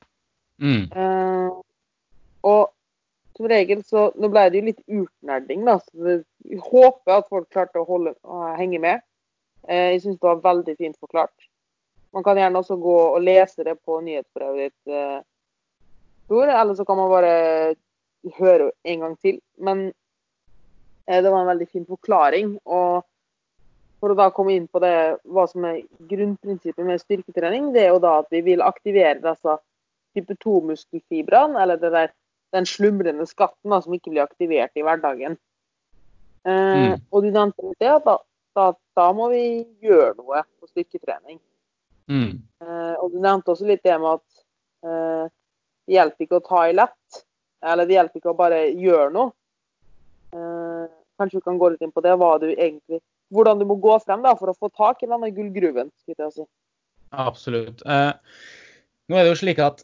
Mm. Uh, og som regel så Nå ble det jo litt utnerding, da. så Jeg håper at folk klarte å, holde, å henge med. Uh, jeg syns det var veldig fint forklart. Man kan gjerne også gå og lese det på nyhetsbrevet ditt, uh, eller så kan man bare høre en gang til. Men uh, det var en veldig fin forklaring. Og for å da komme inn på det, hva som er grunnprinsippet med styrketrening, det er jo da at vi vil aktivere disse type 2-muskelfibrene, eller der, den slumrende skatten da, som ikke blir aktivert i hverdagen. Uh, mm. Og du nevnte det at da, da, da, må vi gjøre noe på styrketrening. Mm. Uh, og du nevnte også litt det med at uh, det hjelper ikke å ta i lett. Eller det hjelper ikke å bare gjøre noe. Uh, kanskje du kan gå litt inn på det, hva du egentlig, hvordan du må gå frem da, for å få tak i denne gullgruven. skulle jeg si. Absolutt. nå er det jo slik at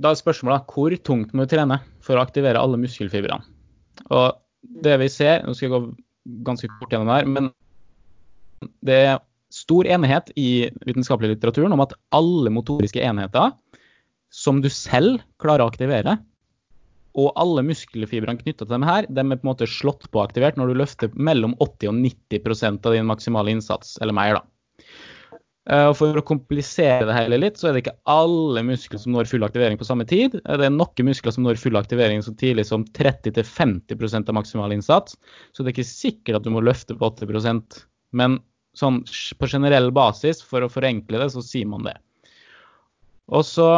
da er spørsmålet hvor tungt må du trene for å aktivere alle muskelfibrene. Og det vi ser, nå skal jeg gå ganske kort gjennom det her, men det er stor enighet i vitenskapelig litteraturen om at alle motoriske enheter som du selv klarer å aktivere, og alle muskelfibrene knytta til dem her, de er på en måte slått på aktivert når du løfter mellom 80 og 90% av din maksimale innsats, eller mer. da. Eh, for å komplisere det hele litt, så er det ikke alle muskler som når full aktivering på samme tid. Det er noen muskler som når full aktivering så tidlig som 30-50% av maksimal innsats. Så det er ikke sikkert at du må løfte på 80% men sånn på generell basis, for å forenkle det, så sier man det. Og så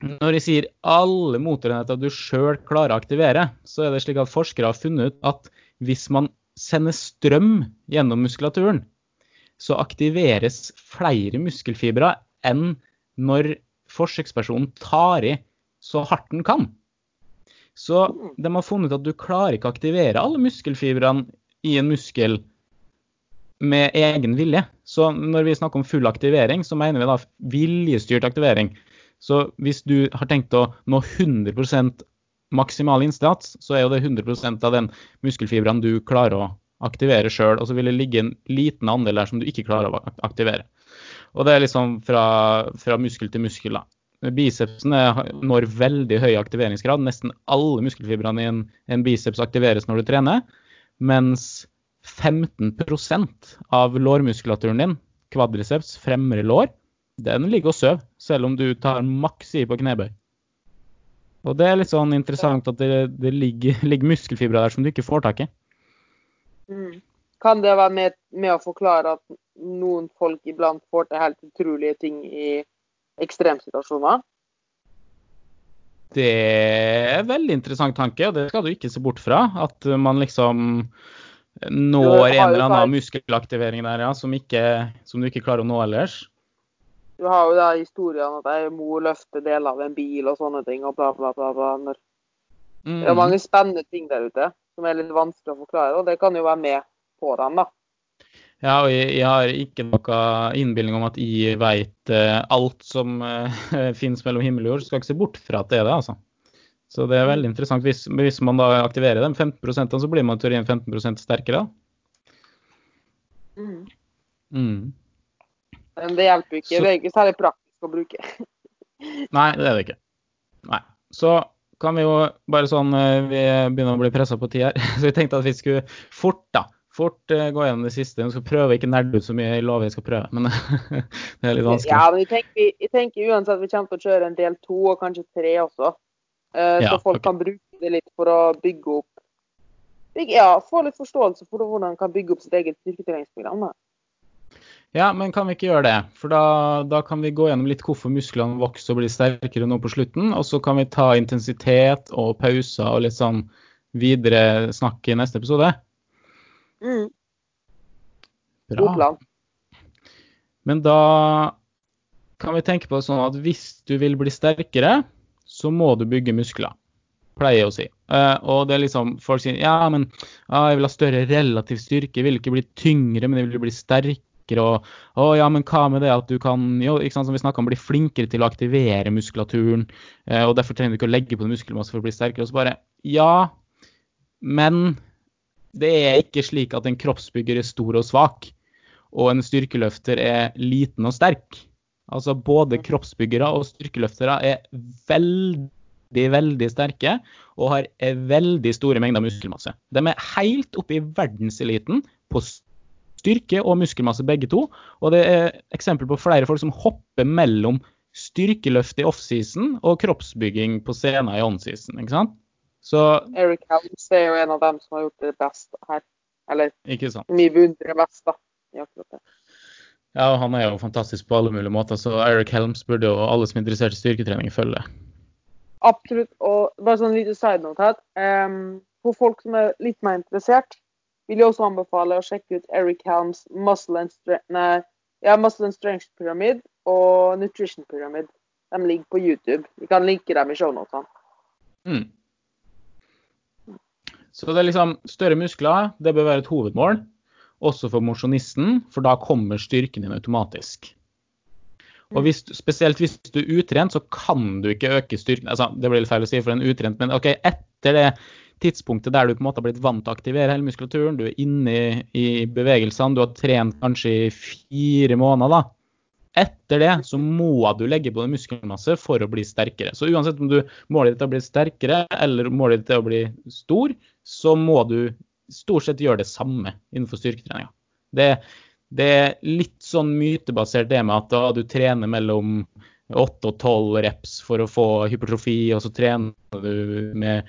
når jeg sier alle motorenheter du sjøl klarer å aktivere, så er det slik at forskere har funnet ut at hvis man sender strøm gjennom muskulaturen, så aktiveres flere muskelfibre enn når forsøkspersonen tar i så hardt den kan. Så de har funnet ut at du klarer ikke å aktivere alle muskelfibrene i en muskel med egen vilje. Så når vi snakker om full aktivering, så mener vi da viljestyrt aktivering. Så hvis du har tenkt å nå 100% maksimal innsats, så er jo det 100% av den muskelfibrene du klarer å aktivere sjøl. Og så vil det ligge en liten andel der som du ikke klarer å aktivere. Og det er liksom fra, fra muskel til muskel, da. Bicepsen når veldig høy aktiveringsgrad. Nesten alle muskelfibrene i en, en biceps aktiveres når du trener. Mens 15% av lårmuskulaturen din, kvadriceps, fremre lår, den ligger og sover, selv om du tar maks i på knebøy. Og det er litt sånn interessant at det, det ligger, ligger muskelfibre der som du ikke får tak i. Mm. Kan det være med, med, å forklare at noen folk iblant får til helt utrolige ting i ekstremsituasjoner? Det er en veldig interessant tanke, og det skal du ikke se bort fra. At man liksom når en eller annen muskelaktivering der, ja, som, ikke, som, du ikke klarer å nå ellers. Du har jo da historien at ei mor løfter deler av en bil og sånne ting, og bla, bla, bla. bla. Mm. Det er mange spennende ting der ute som er litt vanskelig å forklare, og det kan jo være med på den, da. Ja, og jeg, jeg, har ikke noe innbilning om at jeg veit uh, alt som uh, finnes mellom himmel og jord. Skal ikke se bort fra at det er det, altså. Så det er veldig interessant. Hvis, hvis man da aktiverer de 15% så blir man i teorien 15 sterkere. Mm. Mm. Men det hjelper ikke. Så, det er ikke særlig praktisk å bruke. nei, det er det ikke. Nei. Så kan vi jo bare sånn eh, Vi begynner å bli pressa på tid her. Så vi tenkte at vi skulle fort, da fort uh, gå gjennom det siste. Vi skal prøve ikke nerde ut så mye. Jeg lover jeg skal prøve, men det er litt vanskelig. Ja, men jeg tenker, jeg tenker uansett vi kommer til å kjøre en del to og kanskje tre også. Uh, ja, så folk okay. kan bruke det litt for å bygge opp Ja, få litt forståelse for hvordan man kan bygge opp sitt eget styrketreningsprogram. Ja, men kan vi ikke gjøre det? For da, da, kan vi gå gjennom litt hvorfor musklene vokser og blir sterkere nå på slutten. Og så kan vi ta intensitet og pauser og litt sånn videre snakk i neste episode. Mm. Bra. Men da kan vi tenke på det sånn at hvis du vil bli sterkere, så må du bygge muskler. Pleier jeg å si. Uh, og det er liksom, Folk sier ja, men ja, jeg vil ha større relativ styrke, jeg vil ikke bli tyngre, men jeg vil bli sterkere. Og å ja, men hva med det at du kan jo, ikke sant, som vi om, bli flinkere til å aktivere muskulaturen, uh, og derfor trenger du ikke å legge på muskelmasse for å bli sterkere. Og så bare ja, men det er ikke slik at en kroppsbygger er stor og svak, og en styrkeløfter er liten og sterk. Altså både kroppsbyggere og styrkeløftere er veldig, veldig sterke og har veldig store mengder muskelmasse. De er helt oppe i verdenseliten på styrke og muskelmasse begge to. Og det er eksempel på flere folk som hopper mellom styrkeløft i offseason og kroppsbygging på scenen i onseason. ikke sant? Så Eric Helms er jo en av dem som har gjort det best her. Eller mye beundrer best, da. I akkurat det. Ja, og han er jo fantastisk på alle mulige måter, så Eric Helms burde jo alle som er interessert i styrketrening, følge. Absolutt. Og bare sånn lite side note her. Um, for folk som er litt mer interessert, vil jeg også anbefale å sjekke ut Eric Helms Muscle and, nei, ja, Muscle and Strength Pyramid og Nutrition Pyramid. De ligger på YouTube. Vi kan linke dem i shownotene. Mm. Så det er liksom større muskler, det bør være et hovedmål. Også for mosjonisten, for da kommer styrken din automatisk. Og hvis, spesielt hvis du er utrent, så kan du ikke øke styrken. Altså, det blir litt feil å si for en utrent, men ok, etter det tidspunktet der du på en måte har blitt vant til å aktivere hele muskulaturen, du er inne i, i bevegelsene, du har trent kanskje i fire måneder, da etter det så må du legge på deg muskelmasse for å bli sterkere. Så uansett om du målet ditt er å bli sterkere eller målet ditt er å bli stor, så må du stort sett gjør det samme innenfor styrketreninga. Det, det, er litt sånn mytebasert det med at da du trener mellom 8 og 12 reps for å få hypertrofi, og så trener du med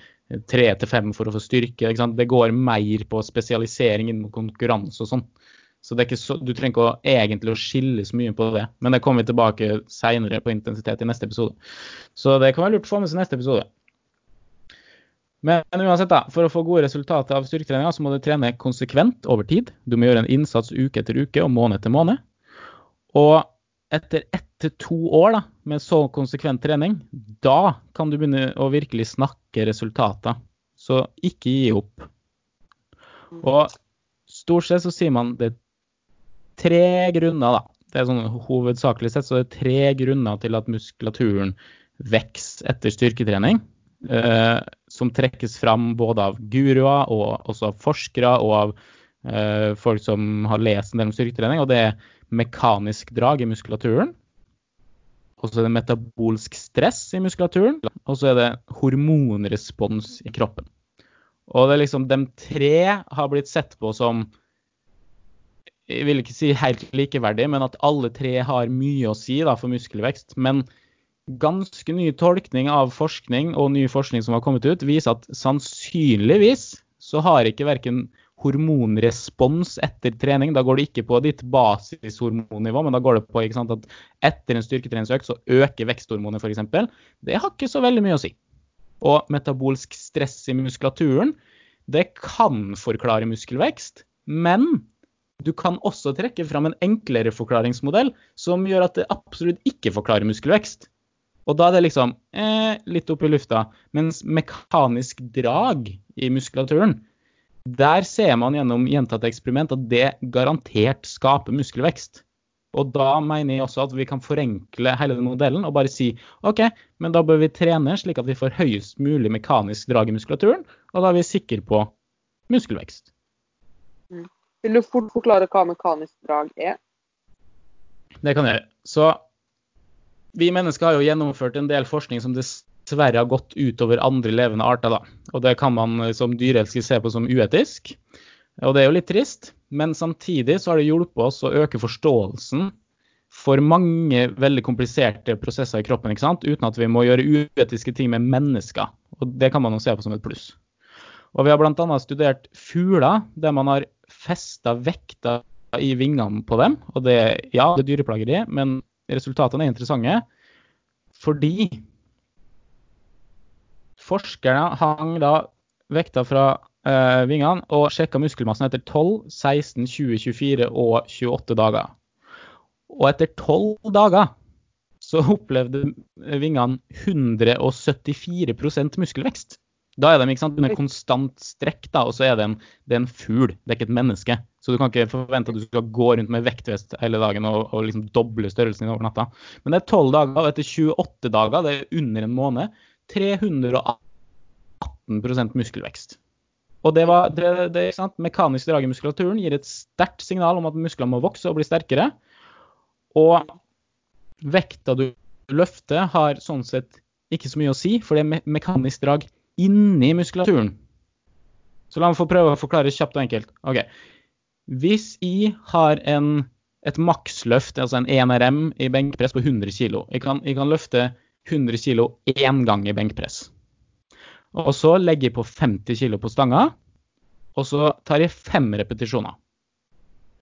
3 til 5 for å få styrke. Det går mer på spesialisering mot konkurranse og sånn. Så, så, du trenger ikke å, egentlig å skille så mye på det. Men det kommer vi tilbake seinere på intensitet i neste episode. Så det kan være lurt å få med seg neste episode. Men uansett, da, for å få gode resultater av styrketreninga, så må du trene konsekvent over tid. Du må gjøre en innsats uke etter uke og måned etter måned. Og etter ett til to år da, med så konsekvent trening, da kan du begynne å virkelig snakke resultater. Så ikke gi opp. Og stort sett så sier man det er tre grunner, da. Det er sånn Hovedsakelig sett så det er tre grunner til at muskulaturen vokser etter styrketrening. Eh, som trekkes fram både av guruer og også av forskere og av uh, folk som har lest en del om styrketrening. Og det er mekanisk drag i muskulaturen. Og så er det metabolsk stress i muskulaturen. Og så er det hormonrespons i kroppen. Og det er liksom de tre har blitt sett på som jeg vil ikke si helt likeverdig, men at alle tre har mye å si da, for muskelvekst. Men ganske ny tolkning av forskning og ny forskning som har kommet ut, viser at sannsynligvis så har ikke verken hormonrespons etter trening. Da går det ikke på ditt basishormonnivå, men da går det på sant, at etter en styrketreningsøkt så øker veksthormonet f.eks. Det har ikke så veldig mye å si. Og metabolsk stress i muskulaturen, det kan forklare muskelvekst, men du kan også trekke fram en enklere forklaringsmodell som gjør at det absolutt ikke forklarer muskelvekst. Og da er det liksom eh, litt opp i lufta. Mens mekanisk drag i muskulaturen, der ser man gjennom gjentatte eksperiment at det garantert skaper muskelvekst. Og da mener jeg også at vi kan forenkle hele den modellen og bare si OK, men da bør vi trene slik at vi får høyest mulig mekanisk drag i muskulaturen, og da er vi sikre på muskelvekst. Mm. Vil du fort forklare hva mekanisk drag er? Det kan jeg gjøre. Så vi mennesker har jo gjennomført en del forskning som dessverre har gått utover andre levende arter. da. Og det kan man eh, som dyrelsker se på som uetisk. Og det er jo litt trist, men samtidig så har det hjulpet oss å øke forståelsen for mange veldig kompliserte prosesser i kroppen, ikke sant? uten at vi må gjøre uetiske ting med mennesker. Og det kan man jo se på som et pluss. Og vi har bl.a. studert fugler der man har festa vekter i vingene på dem. Og det, ja, det er dyreplageri, men resultatene er interessante fordi forskerne hang da vekta fra uh, vingene og sjekka muskelmassen etter 12, 16, 20, 24 og 28 dager. Og etter 12 dager så opplevde vingene 174% muskelvekst. Da er de ikke sant, under konstant strekk, da, og så er det en, det er en fugl, det er ikke et menneske. Så du kan ikke forvente at du skal gå rundt med vektvest hele dagen og, og liksom doble størrelsen din over natta. Men det er 12 dager, og etter 28 dager, det er under en måned, 318% muskelvekst. Og det var, det, det? Mekanisk drag i muskulaturen gir et sterkt signal om at musklene må vokse og bli sterkere. Og vekta du løfter, har sånn sett ikke så mye å si, for det er mekanisk drag inni muskulaturen. Så la meg få prøve å forklare kjapt og enkelt. Ok. Hvis jeg har en, et maksløft, altså en 1RM i benkpress på 100 kg jeg jeg kan løfte 100 kg én gang i benkpress. Og så legger jeg på 50 kg på stanga, og så tar jeg fem repetisjoner.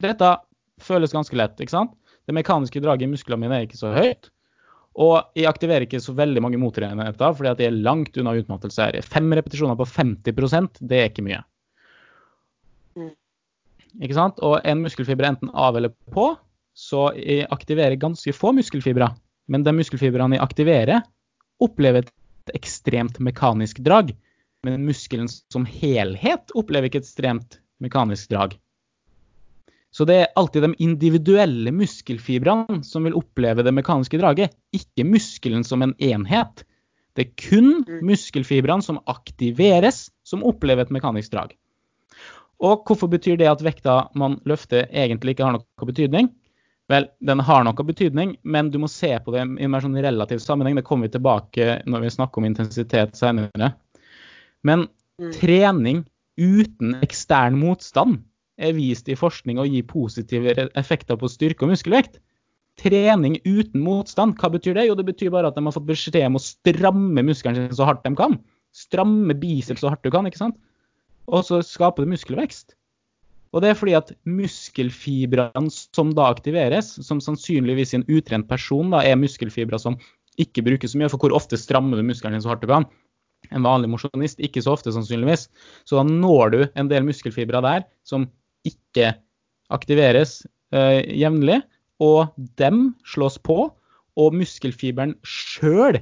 Dette føles ganske lett, ikke sant? Det mekaniske draget i musklene mine er ikke så høyt. Og jeg aktiverer ikke så veldig mange motorenheter, fordi at jeg er langt unna utmattelse her. Fem repetisjoner på 50% det er ikke mye. Ikke sant? Og en muskelfiber er enten av eller på, så aktiverer ganske få muskelfibre. Men de muskelfibrene jeg aktiverer, opplever et ekstremt mekanisk drag. Men muskelen som helhet opplever ikke et ekstremt mekanisk drag. Så det er alltid de individuelle muskelfibrene som vil oppleve det mekaniske draget, ikke muskelen som en enhet. Det er kun mm. muskelfibrene som aktiveres, som opplever et mekanisk drag. Og hvorfor betyr det at vekta man løfter egentlig ikke har noe betydning? Vel, den har noe betydning, men du må se på det i en mer sånn relativ sammenheng. Det kommer vi tilbake når vi snakker om intensitet senere. Men mm. trening uten ekstern motstand er vist i forskning å gi positive effekter på styrke og muskelvekt. Trening uten motstand, hva betyr det? Jo, det betyr bare at de har fått beskjed om å stramme musklene sine så hardt de kan. Stramme biceps så hardt du kan, ikke sant? Og så skaper det muskelvekst. Og det er fordi at muskelfibrene som da aktiveres, som sannsynligvis i en utrent person da er muskelfibre som ikke brukes så mye, for hvor ofte strammer du musklene dine så hardt du kan? En vanlig mosjonist ikke så ofte, sannsynligvis. Så da når du en del muskelfibre der som ikke aktiveres eh, jevnlig, og dem slås på, og muskelfiberen sjøl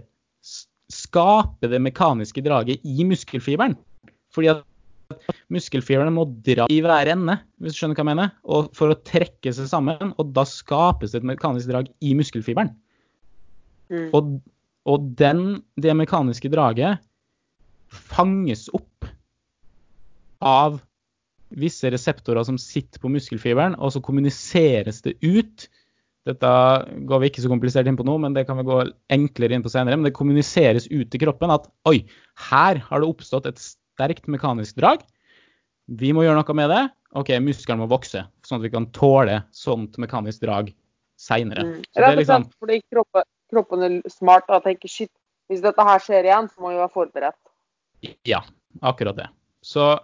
skaper det mekaniske draget i muskelfiberen. Fordi at muskelfiberen må dra i hver ende, hvis du skjønner hva jeg mener, og for å trekke seg sammen, og da skapes det et mekanisk drag i muskelfiberen. Mm. Og, og den, det mekaniske draget fanges opp av visse reseptorer som sitter på muskelfiberen, og så kommuniseres det ut. Dette går vi ikke så komplisert inn på nå, men det kan vi gå enklere inn på senere. Men det kommuniseres ut til kroppen at oi, her har det oppstått et sterkt mekanisk drag. Vi må gjøre noe med det. OK, muskelen må vokse, sånn at vi kan tåle sånt mekanisk drag seinere. Mm. Rett og liksom... slett fordi kroppen, kroppen, er smart og tenker shit, hvis dette her skjer igjen, så må vi være forberedt. Ja, akkurat det. Så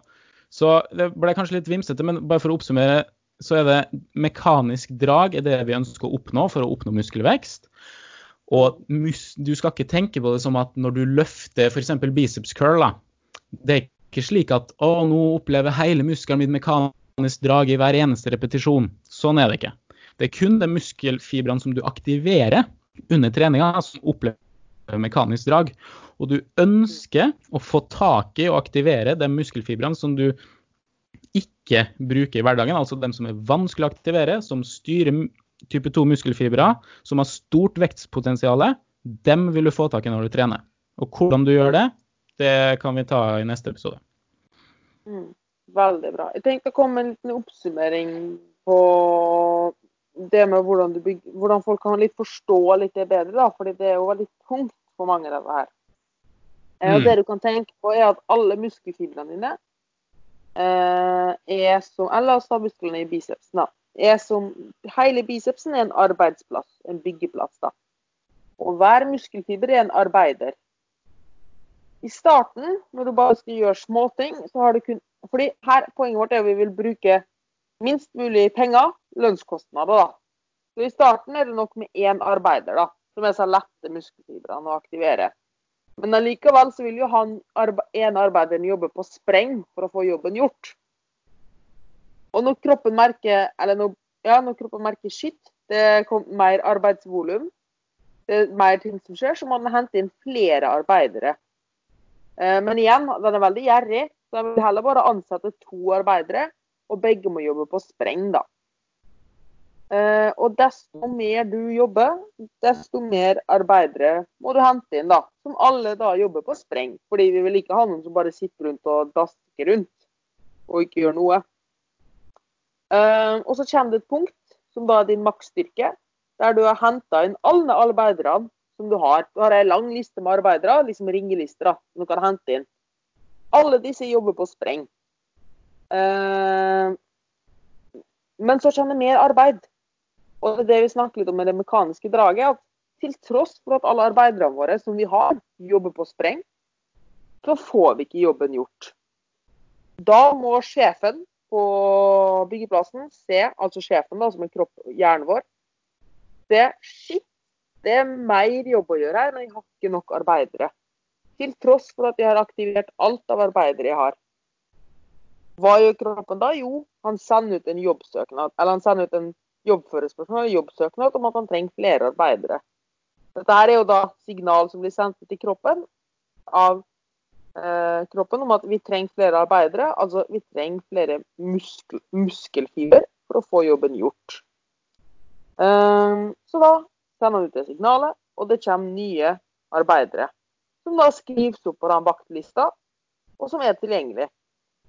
Så det ble kanskje litt vimsete, men bare for å oppsummere, så er det mekanisk drag er det vi ønsker å oppnå for å oppnå muskelvekst. Og mus du skal ikke tenke på det som at når du løfter f.eks. biceps curl, da, det er ikke slik at å, nå opplever hele muskelen min mekanisk drag i hver eneste repetisjon. Sånn er det ikke. Det er kun de muskelfibrene som du aktiverer under treninga, som opplever mekanisk drag. Og du ønsker å få tak i og aktivere de muskelfibrene som du ikke bruker i hverdagen, altså dem som er vanskelig å aktivere, som styrer type 2 muskelfibre, som har stort vekstpotensial, dem vil du få tak i når du trener. Og hvordan du gjør det, det kan vi ta i neste episode. Mm, veldig bra. Jeg tenkte å komme med en liten oppsummering på det med hvordan, bygger, hvordan folk kan litt forstå litt det bedre. da, fordi det er jo veldig tungt for mange, dette her. Eh, og mm. Det du kan tenke på, er at alle muskelfibrene dine eh, er som Eller så oss musklene i bicepsen. da, er som, Hele bicepsen er en arbeidsplass, en byggeplass. da. Og hver muskelfiber er en arbeider. I starten, når du bare skal gjøre småting, så har du kun fordi her, Poenget vårt er at vi vil bruke minst mulig penger, lønnskostnader. da. Så I starten er det nok med én arbeider, da, som er så lette muskelfibrene å aktivere. Men allikevel så vil jo han ene arbeideren jobbe på spreng for å få jobben gjort. Og når kroppen merker når, ja, når kroppen merker shit, det kommer mer arbeidsvolum, det er mer ting som skjer, så må den hente inn flere arbeidere. Eh, men igjen, den er veldig gjerrig, så jeg vil heller bare ansette to arbeidere, og begge må jobbe på spreng, da. Eh, og desto mer du jobber, desto mer arbeidere må du hente inn, da. Som alle da jobber på spreng. Fordi vi vil ikke ha noen som bare sitter rundt og dasker rundt og ikke gjør noe. Eh, og så kommer det et punkt, som da er din maksstyrke, der du har henta inn alle arbeiderne som du har. Du har ei lang liste med arbeidere, liksom ringelister, som du kan hente inn. Alle disse jobber på spreng. Uh, men så kjenner det mer arbeid. Og det vi snakker litt om med det mekaniske draget, at til tross for at alle arbeiderne våre som vi har, jobber på spreng, så får vi ikke jobben gjort. Da må sjefen på byggeplassen se, altså sjefen da, som er kropp, hjernen vår, se shit, det er mer jobb å gjøre her, men jeg har ikke nok arbeidere. Til tross for at jeg har aktivert alt av arbeidere jeg har. Hva gjør kroppen da? Jo, han sender ut en jobbsøknad, eller han sender ut en jobbførerspørsmål eller jobbsøknad om at han trenger flere arbeidere. Dette her er jo da signal som blir sendt til kroppen av eh, kroppen om at vi trenger flere arbeidere. Altså vi trenger flere muskel, muskelfiber for å få jobben gjort. Um, så da sender ut det signalet, og det kommer nye arbeidere. Som da skrives opp på den vaktlista, og som er tilgjengelig.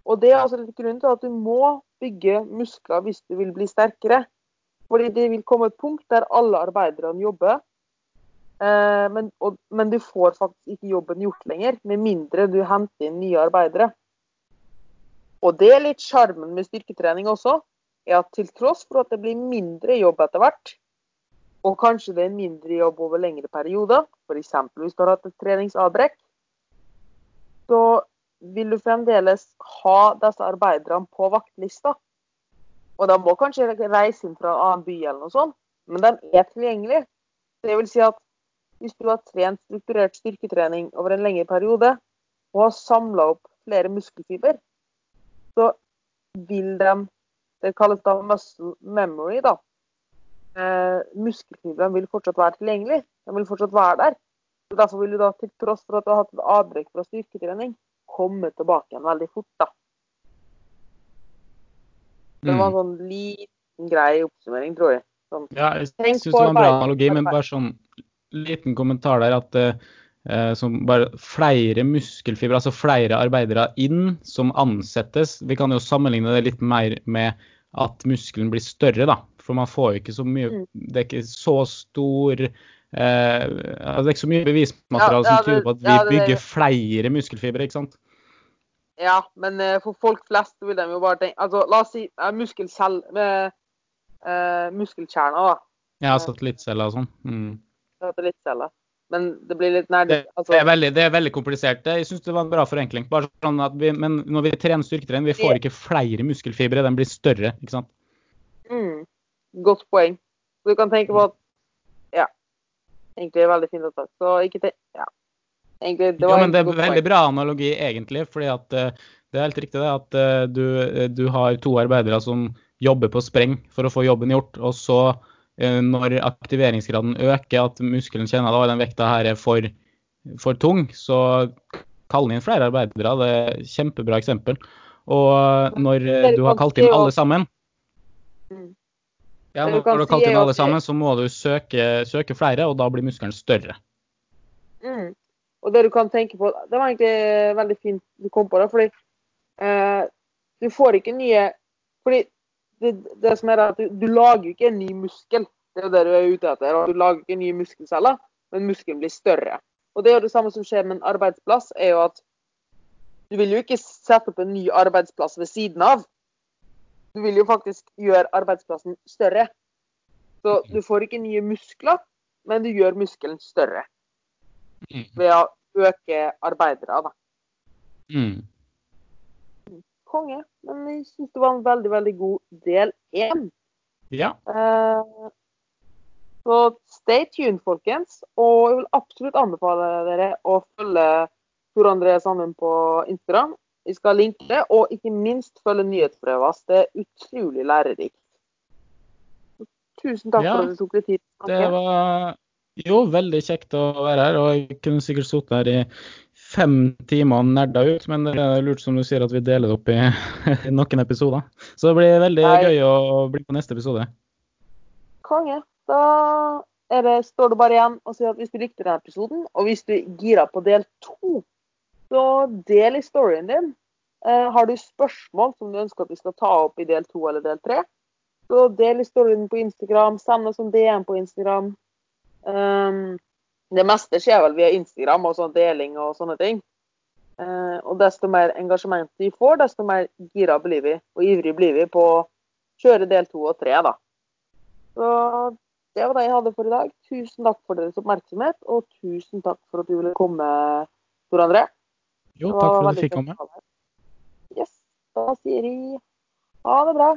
Og Det er altså litt grunnen til at du må bygge muskler hvis du vil bli sterkere. Fordi det vil komme et punkt der alle arbeiderne jobber, eh, men, og, men, du får faktisk ikke jobben gjort lenger, med mindre du henter inn nye arbeidere. Og det er litt sjarmen med styrketrening også, er at til tross for at det blir mindre jobb etter hvert, og kanskje det er mindre jobb over lengre perioder, f.eks. hvis du har hatt et treningsavbrekk, så vil du fremdeles ha disse arbeiderne på vaktlista. Og de må kanskje reise inn fra en annen by eller noe sånt, men de er tilgjengelige. Det vil si at hvis du har trent strukturert styrketrening over en lengre periode, og har samla opp flere muskelfiber, så vil de Det kalles da muscle memory, da. Eh, muskelfibrene vil fortsatt være tilgjengelig. De vil fortsatt være der. Så Derfor vil du da, til tross for at du har hatt et avbrekk fra styrketrening, komme tilbake igjen veldig fort. da. Det var en mm. sånn liten grei oppsummering, tror jeg. Sånn. Ja, jeg syns det var en bra analogi, men bare sånn liten kommentar der at eh, som bare flere muskelfibre, altså flere arbeidere inn som ansettes. Vi kan jo sammenligne det litt mer med at muskelen blir større, da. For man får jo ikke så mye mm. Det er ikke så stor eh, Det er ikke så mye bevismateriale ja, ja, som tyder på at vi ja, det, bygger flere muskelfibre, ikke sant? Ja, men uh, for folk flest vil de jo bare tenke altså, La oss si uh, muskelcell, uh, muskelkjerner, da. Ja, satellittceller og sånn. Mm. Satellittceller. men det blir litt nær altså, det, er veldig, det er veldig komplisert. Jeg syns det var en bra forenkling. Bare sånn at vi, men når vi trener styrketrening, vi får ikke flere muskelfibre, den blir større. ikke sant? mm, Godt poeng. Så du kan tenke på at Ja. Egentlig er det veldig fint å ta. Så ikke tenk Ja. Egentlig, det Ja, men det er veldig poeng. bra analogi, egentlig. fordi at eh, det er helt riktig det at eh, du, eh, du har to arbeidere som jobber på spreng for å få jobben gjort. Og så, når aktiveringsgraden øker, at muskelen kjenner at den vekta her er for, for tung, så kall inn flere arbeidere. Det er et kjempebra eksempel. Og når du har kalt inn alle sammen Mm. Ja, når, når du har kalt inn alle sammen, så må du søke, søke flere, og da blir muskelen større. Mm. Og det du kan tenke på Det var egentlig veldig fint du kom på det, fordi eh, du får ikke nye Fordi det, det som er at du, du lager ikke en ny muskel. Det er jo det du er ute etter. Du lager ikke nye muskelceller, men muskelen blir større. Og det er jo det samme som skjer med en arbeidsplass, er jo at du vil jo ikke sette opp en ny arbeidsplass ved siden av. Du vil jo faktisk gjøre arbeidsplassen større. Så du får ikke nye muskler, men du gjør muskelen større ved å øke arbeidere. da. Mm. Konge. Men jeg syns det var en veldig, veldig god del én. Ja. Uh, så stay tuned, folkens. Og jeg vil absolutt anbefale dere å følge Tor André Sandum på Instagram. Vi skal linke det, og ikke minst følge nyhetsbrevet hans. Det er utrolig lærerikt. Tusen takk Ja, for at du tok deg tid. Okay. Det var jo veldig kjekt å være her, og jeg kunne sikkert sittet her i fem timer og nerda ut, men det er lurt som du sier at vi deler det opp i noen episoder. Så det blir veldig Nei. gøy å bli på neste episode. Konge. Da er det, står det bare igjen å si at hvis du likte denne episoden, og hvis du gira på del to, så del i storyen din. Eh, har du spørsmål som du ønsker at vi skal ta opp i del to eller del tre, så del i storyen på Instagram. Send oss en DM på Instagram. Um, det meste skjer vel via Instagram og sånn deling og sånne ting. Eh, og desto mer engasjement vi får, desto mer gira blir vi, og ivrig blir vi på å kjøre del to og tre, da. Så det var det jeg hadde for i dag. Tusen takk for deres oppmerksomhet, og tusen takk for at du ville komme, Tor André. Jo, takk for at du fikk komme. Yes. Da sier vi ha det bra.